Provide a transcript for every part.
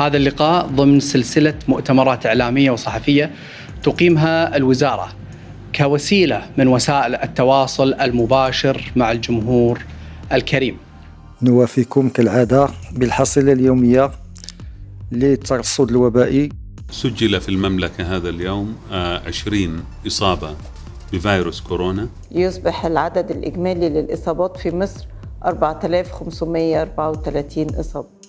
هذا اللقاء ضمن سلسلة مؤتمرات إعلامية وصحفية تقيمها الوزارة كوسيلة من وسائل التواصل المباشر مع الجمهور الكريم. نوافيكم كالعادة بالحصيلة اليومية للترصد الوبائي سجل في المملكة هذا اليوم 20 آه، إصابة بفيروس كورونا. يصبح العدد الإجمالي للإصابات في مصر 4534 إصابة.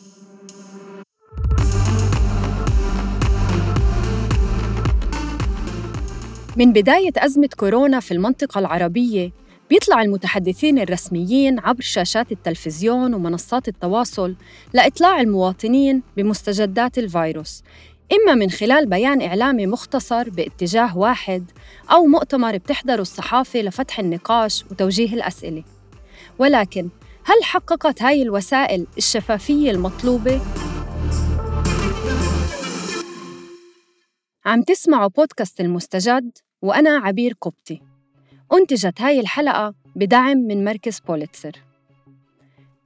من بداية أزمة كورونا في المنطقة العربية بيطلع المتحدثين الرسميين عبر شاشات التلفزيون ومنصات التواصل لإطلاع المواطنين بمستجدات الفيروس إما من خلال بيان إعلامي مختصر باتجاه واحد أو مؤتمر بتحضره الصحافة لفتح النقاش وتوجيه الأسئلة ولكن هل حققت هاي الوسائل الشفافية المطلوبة؟ عم تسمعوا بودكاست المستجد وأنا عبير قبطي أنتجت هاي الحلقة بدعم من مركز بوليتسر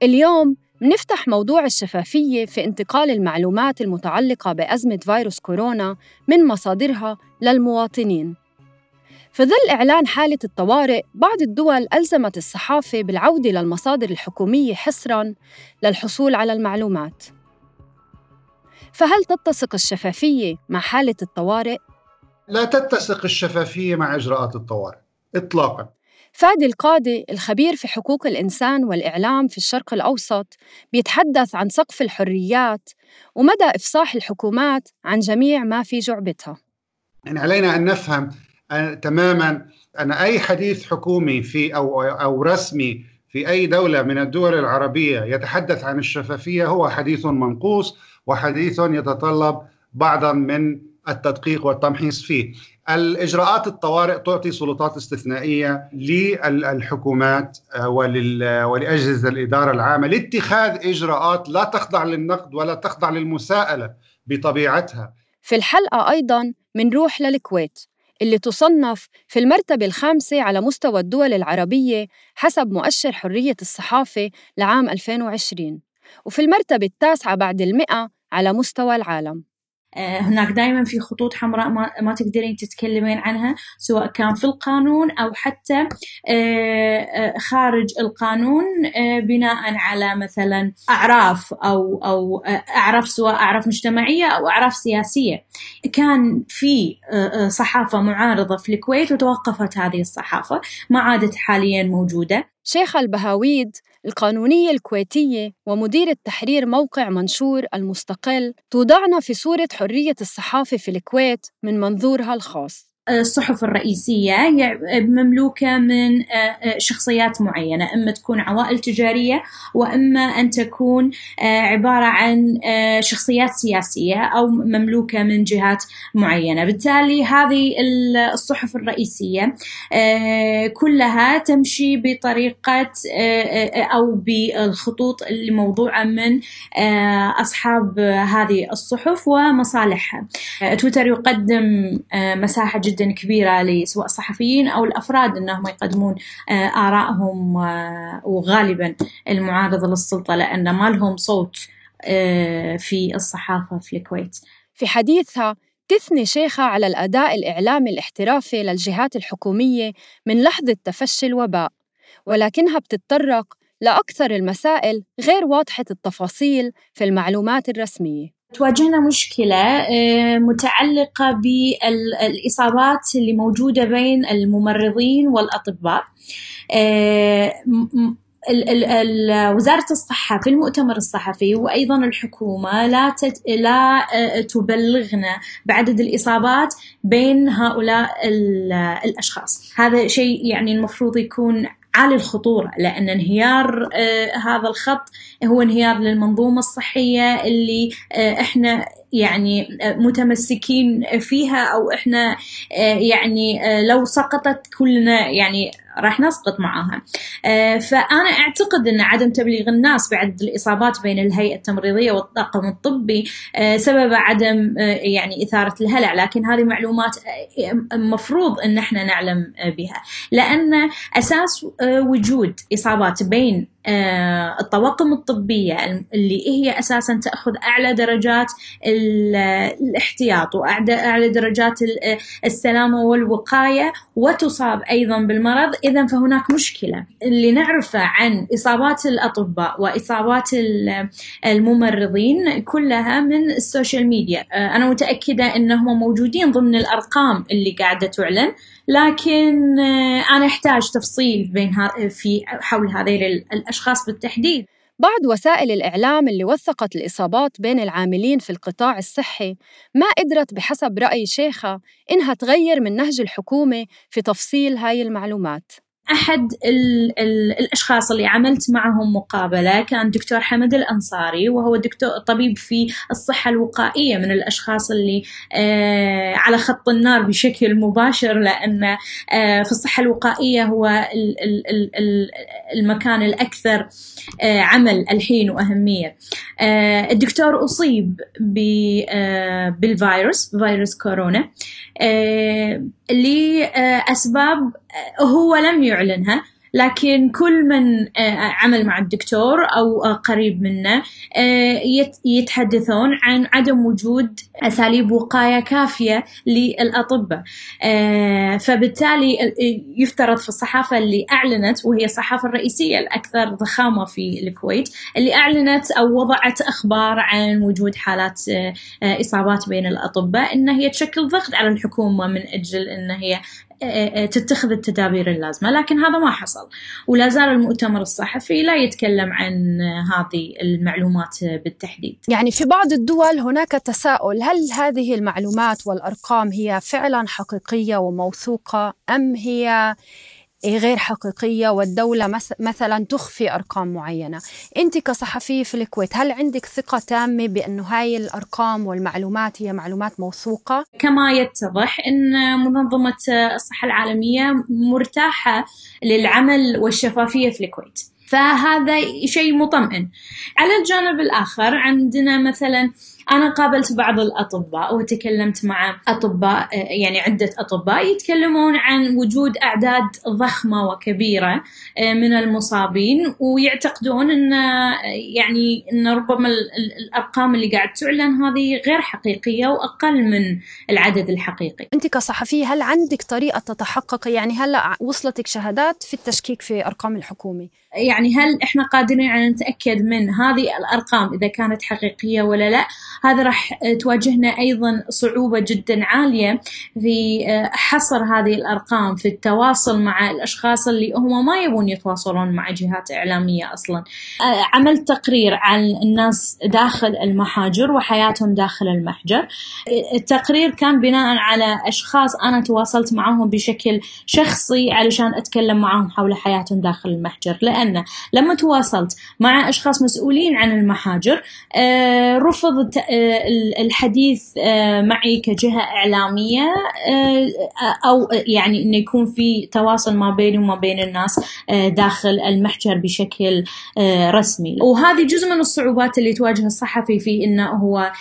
اليوم منفتح موضوع الشفافية في انتقال المعلومات المتعلقة بأزمة فيروس كورونا من مصادرها للمواطنين. في ظل إعلان حالة الطوارئ بعض الدول ألزمت الصحافة بالعودة للمصادر الحكومية حصراً للحصول على المعلومات. فهل تتسق الشفافية مع حالة الطوارئ؟ لا تتسق الشفافية مع إجراءات الطوارئ إطلاقاً فادي القاضي الخبير في حقوق الإنسان والإعلام في الشرق الأوسط بيتحدث عن سقف الحريات ومدى إفصاح الحكومات عن جميع ما في جعبتها يعني علينا أن نفهم تماما أن أي حديث حكومي في أو, أو رسمي في أي دولة من الدول العربية يتحدث عن الشفافية هو حديث منقوص وحديث يتطلب بعضا من التدقيق والتمحيص فيه. الإجراءات الطوارئ تعطي سلطات استثنائية للحكومات آه، ولأجهزة الإدارة العامة لاتخاذ إجراءات لا تخضع للنقد ولا تخضع للمساءلة بطبيعتها. في الحلقة أيضاً منروح للكويت. اللي تصنف في المرتبة الخامسة على مستوى الدول العربية حسب مؤشر حرية الصحافة لعام 2020 وفي المرتبة التاسعة بعد المئة على مستوى العالم. هناك دائما في خطوط حمراء ما, تقدرين تتكلمين عنها سواء كان في القانون أو حتى آه، آه، خارج القانون بناء على مثلا أعراف أو أو أعراف سواء أعراف مجتمعية أو أعراف سياسية. كان في صحافة معارضة في الكويت وتوقفت هذه الصحافة ما عادت حاليا موجودة. شيخ البهاويد القانونية الكويتية ومدير التحرير موقع منشور المستقل توضعنا في صورة حرية الصحافة في الكويت من منظورها الخاص. الصحف الرئيسية مملوكة من آه، آه، شخصيات معينة إما تكون عوائل تجارية وإما أن تكون آه، عبارة عن شخصيات سياسية أو مملوكة من جهات معينة. بالتالي هذه الصحف الرئيسية كلها تمشي بطريقة أو بالخطوط اللي موضوعة من أصحاب هذه الصحف ومصالحها. تويتر يقدم مساحة جدا جدا كبيرة لسواء الصحفيين أو الأفراد أنهم يقدمون آه، آرائهم آه، وغالبا المعارضة للسلطة لأن ما لهم صوت آه، في الصحافة في الكويت. في حديثها تثني شيخة على الأداء الإعلامي الاحترافي للجهات الحكومية من لحظة تفشي الوباء ولكنها بتتطرق لأكثر المسائل غير واضحة التفاصيل في المعلومات الرسمية. تواجهنا مشكلة آه، متعلقة بالإصابات اللي موجودة بين الممرضين والأطباء. آه، وزارة الصحة في المؤتمر الصحفي وأيضا الحكومة لا لا آه، تبلغنا بعدد الإصابات بين هؤلاء الأشخاص. هذا شيء يعني المفروض يكون عالي الخطورة لأن انهيار آه هذا الخط هو انهيار للمنظومة الصحية اللي آه إحنا يعني آه، متمسكين فيها أو إحنا يعني لو سقطت كلنا يعني راح نسقط معاها. فأنا أعتقد أن عدم تبليغ الناس بعدد الإصابات بين الهيئة التمريضية والطاقم الطبي سبب عدم يعني إثارة الهلع. لكن هذه معلومات مفروض أن إحنا نعلم بها. لأن أساس وجود إصابات بين آه، الطواقم الطبية اللي هي أساسا تأخذ أعلى درجات الاحتياط وأعلى درجات السلامة والوقاية وتصاب أيضا بالمرض. إذا فهناك مشكلة. اللي نعرفه عن إصابات الأطباء وإصابات الممرضين كلها من السوشيال ميديا. آه، أنا متأكدة أنهم موجودين ضمن الأرقام اللي قاعدة تعلن. لكن آه، أنا أحتاج تفصيل بين في حول هذين الأشخاص بالتحديد. بعض وسائل الإعلام اللي وثقت الإصابات بين العاملين في القطاع الصحي ما قدرت بحسب رأي شيخة إنها تغير من نهج الحكومة في تفصيل هاي المعلومات. أحد ال ال الأشخاص اللي عملت معهم مقابلة كان دكتور حمد الأنصاري وهو دكتور طبيب في الصحة الوقائية من الأشخاص اللي آه على خط النار بشكل مباشر لأن آه في الصحة الوقائية هو ال ال ال المكان الأكثر آه عمل الحين وأهمية. آه الدكتور أصيب آه بالفيروس فيروس كورونا آه لأسباب هو لم يعلنها لكن كل من آه، عمل مع الدكتور أو آه، قريب منه آه، يتحدثون عن عدم وجود أساليب وقاية كافية للأطباء. فبالتالي يفترض في الصحافة اللي أعلنت وهي الصحافة الرئيسية الأكثر ضخامة في الكويت اللي أعلنت أو وضعت أخبار عن وجود حالات إصابات بين الأطباء أن هي تشكل ضغط على الحكومة من أجل أن هي تتخذ التدابير اللازمة لكن هذا ما حصل. ولا زال المؤتمر الصحفي لا يتكلم عن هذه المعلومات بالتحديد. يعني في بعض الدول هناك تساؤل هل هذه المعلومات والأرقام هي فعلا حقيقية وموثوقة أم هي غير حقيقية والدولة مثلا تخفي أرقام معينة. أنت كصحفية في الكويت هل عندك ثقة تامة بأنه هاي الأرقام والمعلومات هي معلومات موثوقة؟ كما يتضح أن منظمة الصحة العالمية مرتاحة للعمل والشفافية في الكويت. فهذا شيء مطمئن. على الجانب الآخر عندنا مثلا أنا قابلت بعض الأطباء وتكلمت مع أطباء يعني عدة أطباء يتكلمون عن وجود أعداد ضخمة وكبيرة آه، من المصابين ويعتقدون أن يعني أن ربما الأرقام اللي قاعد تعلن هذه غير حقيقية وأقل من العدد الحقيقي. أنت كصحفية هل عندك طريقة تتحقق؟ يعني هلأ وصلتك شهادات في التشكيك في أرقام الحكومة يعني هل إحنا قادرين على نتأكد من هذه الأرقام إذا كانت حقيقية ولا لا؟ هذا راح تواجهنا أيضا صعوبة جدا عالية في آه، حصر هذه الأرقام في التواصل مع الأشخاص اللي هم ما يبون يتواصلون مع جهات إعلامية أصلا. آه، عملت تقرير عن الناس داخل المحاجر وحياتهم داخل المحجر التقرير كان بناء على أشخاص أنا تواصلت معهم بشكل شخصي علشان أتكلم معهم حول حياتهم داخل المحجر لأن لما تواصلت مع أشخاص مسؤولين عن المحاجر آه، رفض الحديث آه، معي كجهة إعلامية آه، أو يعني إنه يكون في تواصل ما بيني وما بين الناس آه، داخل المحجر بشكل رسمي. وهذه جزء من الصعوبات اللي تواجه الصحفي في إنه هو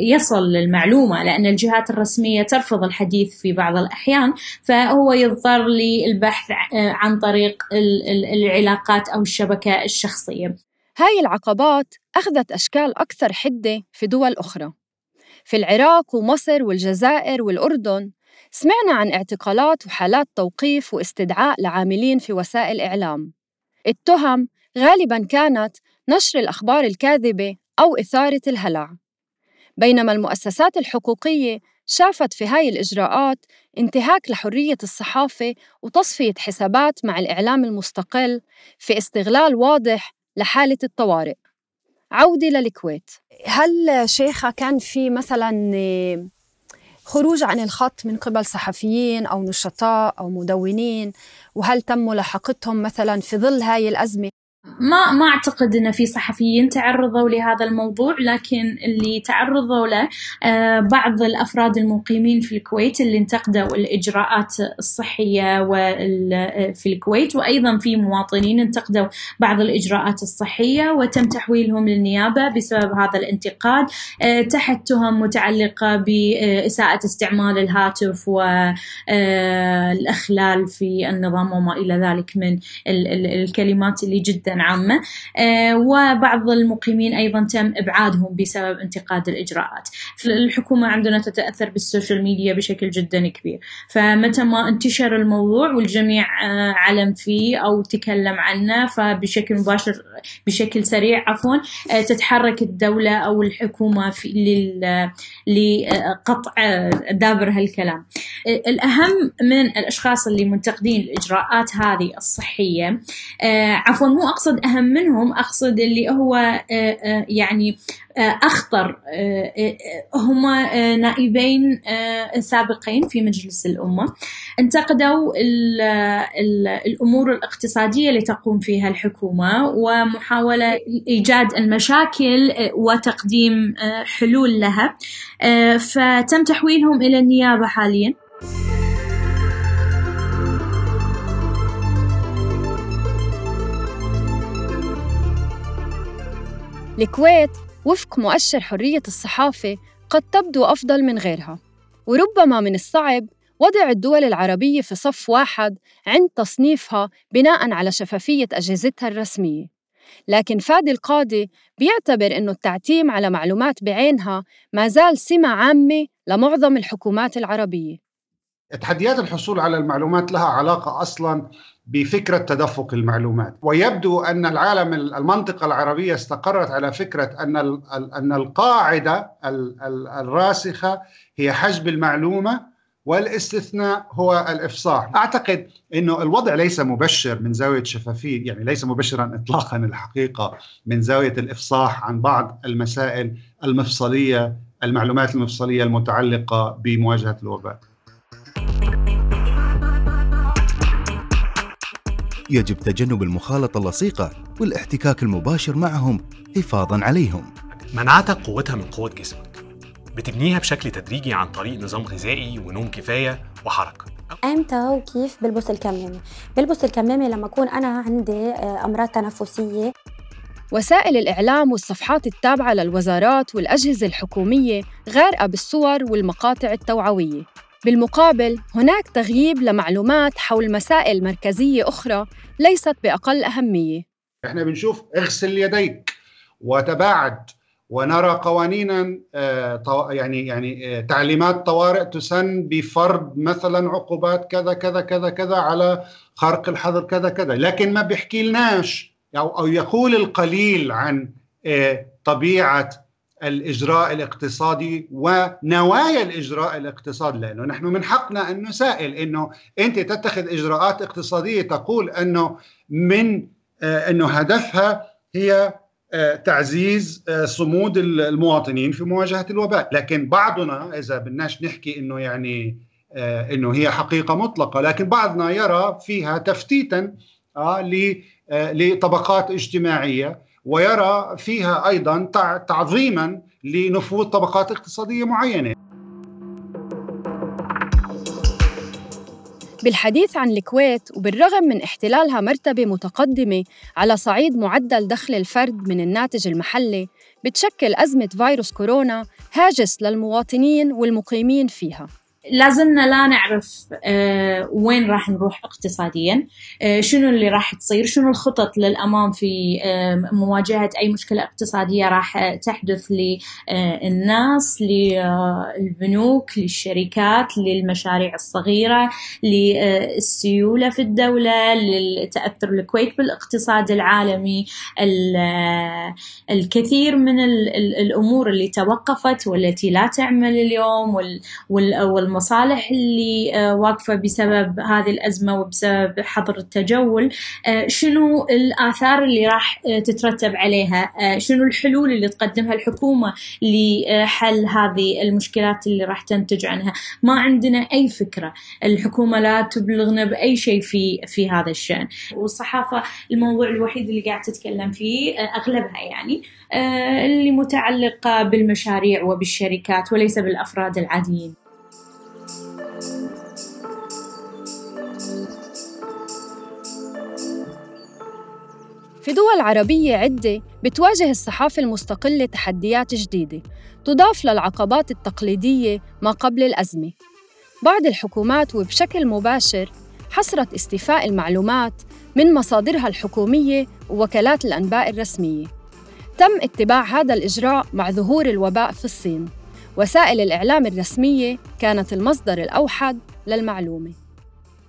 يصل للمعلومة لأن الجهات الرسمية ترفض الحديث في بعض الأحيان فهو يضطر للبحث عن طريق العلاقات أو الشبكة الشخصية. هاي العقبات أخذت أشكال أكثر حدة في دول أخرى. في العراق ومصر والجزائر والأردن سمعنا عن اعتقالات وحالات توقيف واستدعاء لعاملين في وسائل إعلام. التهم غالباً كانت نشر الأخبار الكاذبة أو إثارة الهلع. بينما المؤسسات الحقوقية شافت في هاي الإجراءات انتهاك لحرية الصحافة وتصفية حسابات مع الإعلام المستقل في استغلال واضح لحالة الطوارئ. عودة للكويت. هل شيخة كان في مثلا خروج عن الخط من قبل صحفيين أو نشطاء أو مدونين؟ وهل تم ملاحقتهم مثلا في ظل هاي الأزمة؟ ما ما أعتقد إن في صحفيين تعرضوا لهذا الموضوع لكن اللي تعرضوا له آه، بعض الأفراد المقيمين في الكويت اللي انتقدوا الإجراءات الصحية في الكويت وأيضا في مواطنين انتقدوا بعض الإجراءات الصحية وتم تحويلهم للنيابة بسبب هذا الانتقاد آه، تحت تهم متعلقة بإساءة استعمال الهاتف والاخلال آه، في النظام وما إلى ذلك من الكلمات اللي جدا عامة. آه، وبعض المقيمين أيضا تم إبعادهم بسبب انتقاد الإجراءات. الحكومة عندنا تتأثر بالسوشيال ميديا بشكل جدا كبير. فمتى ما انتشر الموضوع والجميع آه، علم فيه أو تكلم عنه فبشكل مباشر بشكل سريع عفوا تتحرك الدولة أو الحكومة في لقطع دابر هالكلام. الأهم من الأشخاص اللي منتقدين الإجراءات هذه الصحية عفوا مو أقصد أهم منهم أقصد اللي هو يعني أخطر هم نائبين سابقين في مجلس الأمة. انتقدوا الأمور الاقتصادية اللي تقوم فيها الحكومة ومحاولة إيجاد المشاكل وتقديم حلول لها. فتم تحويلهم إلى النيابة حاليا. الكويت وفق مؤشر حرية الصحافة قد تبدو أفضل من غيرها. وربما من الصعب وضع الدول العربية في صف واحد عند تصنيفها بناء على شفافية أجهزتها الرسمية. لكن فادي القاضي بيعتبر أنه التعتيم على معلومات بعينها ما زال سمة عامة لمعظم الحكومات العربية. تحديات الحصول على المعلومات لها علاقة أصلاً بفكرة تدفق المعلومات. ويبدو أن العالم المنطقة العربية استقرت على فكرة أن أن القاعدة الراسخة هي حجب المعلومة والاستثناء هو الإفصاح. أعتقد إنه الوضع ليس مبشر من زاوية شفافية يعني ليس مبشرا اطلاقا الحقيقة من زاوية الإفصاح عن بعض المسائل المفصلية المعلومات المفصلية المتعلقة بمواجهة الوباء. يجب تجنب المخالطة اللصيقة والاحتكاك المباشر معهم حفاظا عليهم. مناعتك قوتها من قوة جسمك. بتبنيها بشكل تدريجي عن طريق نظام غذائي ونوم كفاية وحركة. إمتى وكيف بلبس الكمامة؟ بلبس الكمامة لما أكون أنا عندي آه، أمراض تنفسية. وسائل الإعلام والصفحات التابعة للوزارات والأجهزة الحكومية غارقة بالصور والمقاطع التوعوية. بالمقابل هناك تغييب لمعلومات حول مسائل مركزية أخرى ليست بأقل أهمية. إحنا بنشوف اغسل يديك وتباعد ونرى قوانينا آه، يعني يعني آه، تعليمات طوارئ تسن بفرض مثلا عقوبات كذا كذا كذا كذا على خرق الحظر كذا كذا. لكن ما بيحكي لناش أو يقول القليل عن آه، طبيعة الإجراء الاقتصادي ونوايا الإجراء الاقتصادي لأنه نحن من حقنا أن نسائل إنه أنت تتخذ إجراءات اقتصادية تقول أنه من أنه هدفها هي آه، تعزيز آه، صمود المواطنين في مواجهة الوباء، لكن بعضنا إذا بدناش نحكي إنه يعني آه، إنه هي حقيقة مطلقة، لكن بعضنا يرى فيها تفتيتا لطبقات اجتماعية. ويرى فيها أيضا تعظيما لنفوذ طبقات اقتصادية معينة. بالحديث عن الكويت وبالرغم من احتلالها مرتبة متقدمة على صعيد معدل دخل الفرد من الناتج المحلي بتشكل أزمة فيروس كورونا هاجس للمواطنين والمقيمين فيها لازلنا لا نعرف آه، وين راح نروح اقتصاديا آه، شنو اللي راح تصير شنو الخطط للأمام في آه، مواجهة أي مشكلة اقتصادية راح تحدث للناس للبنوك للشركات للمشاريع الصغيرة للسيولة في الدولة لتأثر الكويت بالاقتصاد العالمي الكثير من الأمور اللي توقفت والتي لا تعمل اليوم وال المصالح اللي آه، واقفة بسبب هذه الأزمة وبسبب حظر التجول. آه، شنو الآثار اللي راح آه، تترتب عليها؟ شنو الحلول اللي تقدمها الحكومة لحل هذه المشكلات اللي راح تنتج عنها؟ ما عندنا أي فكرة. الحكومة لا تبلغنا بأي شيء في في هذا الشأن. والصحافة الموضوع الوحيد اللي قاعد تتكلم فيه أغلبها يعني اللي متعلقة بالمشاريع وبالشركات وليس بالأفراد العاديين. في دول عربية عدة بتواجه الصحافة المستقلة تحديات جديدة تضاف للعقبات التقليدية ما قبل الأزمة. بعض الحكومات وبشكل مباشر حصرت استيفاء المعلومات من مصادرها الحكومية ووكالات الأنباء الرسمية. تم اتباع هذا الإجراء مع ظهور الوباء في الصين. وسائل الإعلام الرسمية كانت المصدر الأوحد للمعلومة.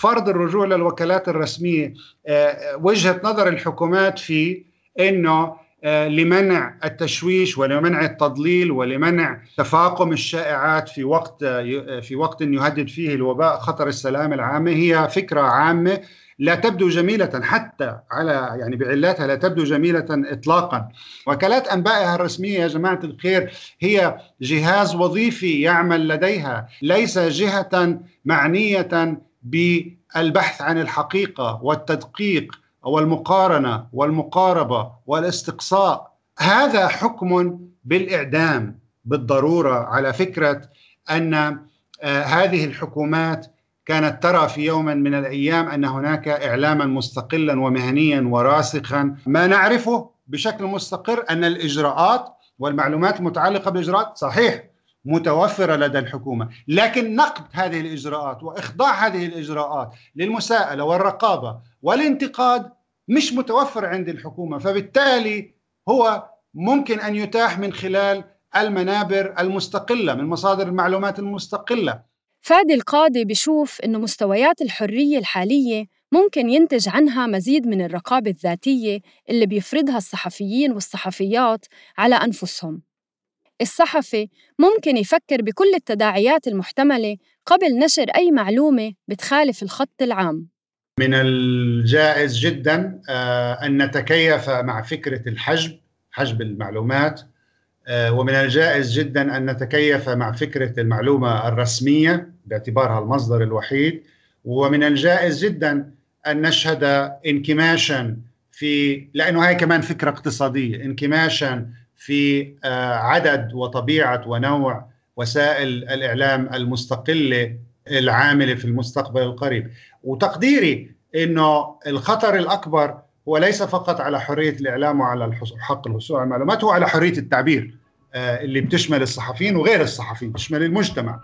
فرض الرجوع للوكالات الرسمية آه، وجهة نظر الحكومات في أنه آه، لمنع التشويش ولمنع التضليل ولمنع تفاقم الشائعات في وقت آه، في وقت يهدد فيه الوباء خطر السلامه العامة. هي فكرة عامة لا تبدو جميلة حتى على يعني بعلاتها لا تبدو جميلة إطلاقا. وكالات أنبائها الرسمية يا جماعة الخير هي جهاز وظيفي يعمل لديها ليس جهة معنية بالبحث عن الحقيقة والتدقيق والمقارنة والمقاربة والاستقصاء. هذا حكم بالإعدام بالضرورة على فكرة أن آه، هذه الحكومات كانت ترى في يوم من الأيام أن هناك إعلاما مستقلا ومهنيا وراسخا. ما نعرفه بشكل مستقر أن الإجراءات والمعلومات المتعلقة بالإجراءات صحيح متوفرة لدى الحكومة. لكن نقد هذه الإجراءات وإخضاع هذه الإجراءات للمساءلة والرقابة والانتقاد مش متوفر عند الحكومة. فبالتالي هو ممكن أن يتاح من خلال المنابر المستقلة من مصادر المعلومات المستقلة. فادي القاضي بشوف أنه مستويات الحرية الحالية ممكن ينتج عنها مزيد من الرقابة الذاتية اللي بيفرضها الصحفيين والصحفيات على أنفسهم. الصحفي ممكن يفكر بكل التداعيات المحتملة قبل نشر أي معلومة بتخالف الخط العام. من الجائز جدا آه، أن نتكيف مع فكرة الحجب حجب المعلومات آه، ومن الجائز جدا أن نتكيف مع فكرة المعلومة الرسمية باعتبارها المصدر الوحيد ومن الجائز جدا أن نشهد انكماشا في لأنه هاي كمان فكرة اقتصادية انكماشا في آه، عدد وطبيعة ونوع وسائل الإعلام المستقله العامله في المستقبل القريب. وتقديري إنه الخطر الأكبر هو ليس فقط على حرية الإعلام وعلى حق الحصول على المعلومات هو على حرية التعبير آه، اللي بتشمل الصحفيين وغير الصحفيين بتشمل المجتمع.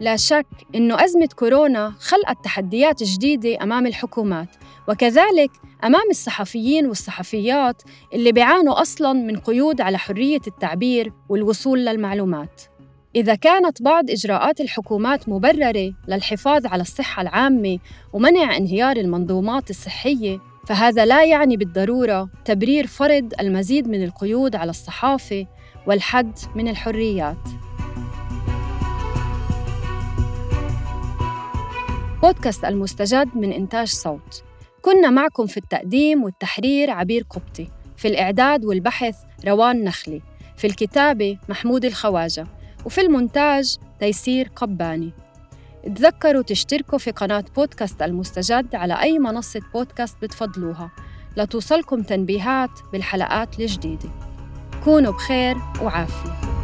لا شك إنه أزمة كورونا خلقت تحديات جديدة أمام الحكومات وكذلك أمام الصحفيين والصحفيات اللي بيعانوا أصلاً من قيود على حرية التعبير والوصول للمعلومات. إذا كانت بعض إجراءات الحكومات مبررة للحفاظ على الصحة العامة ومنع انهيار المنظومات الصحية فهذا لا يعني بالضرورة تبرير فرض المزيد من القيود على الصحافة والحد من الحريات. بودكاست المستجد من إنتاج صوت. كنا معكم في التقديم والتحرير عبير قبطي في الإعداد والبحث روان نخلي في الكتابة محمود الخواجة وفي المونتاج تيسير قباني. تذكروا تشتركوا في قناة بودكاست المستجد على أي منصة بودكاست بتفضلوها لتوصلكم تنبيهات بالحلقات الجديدة. كونوا بخير وعافية.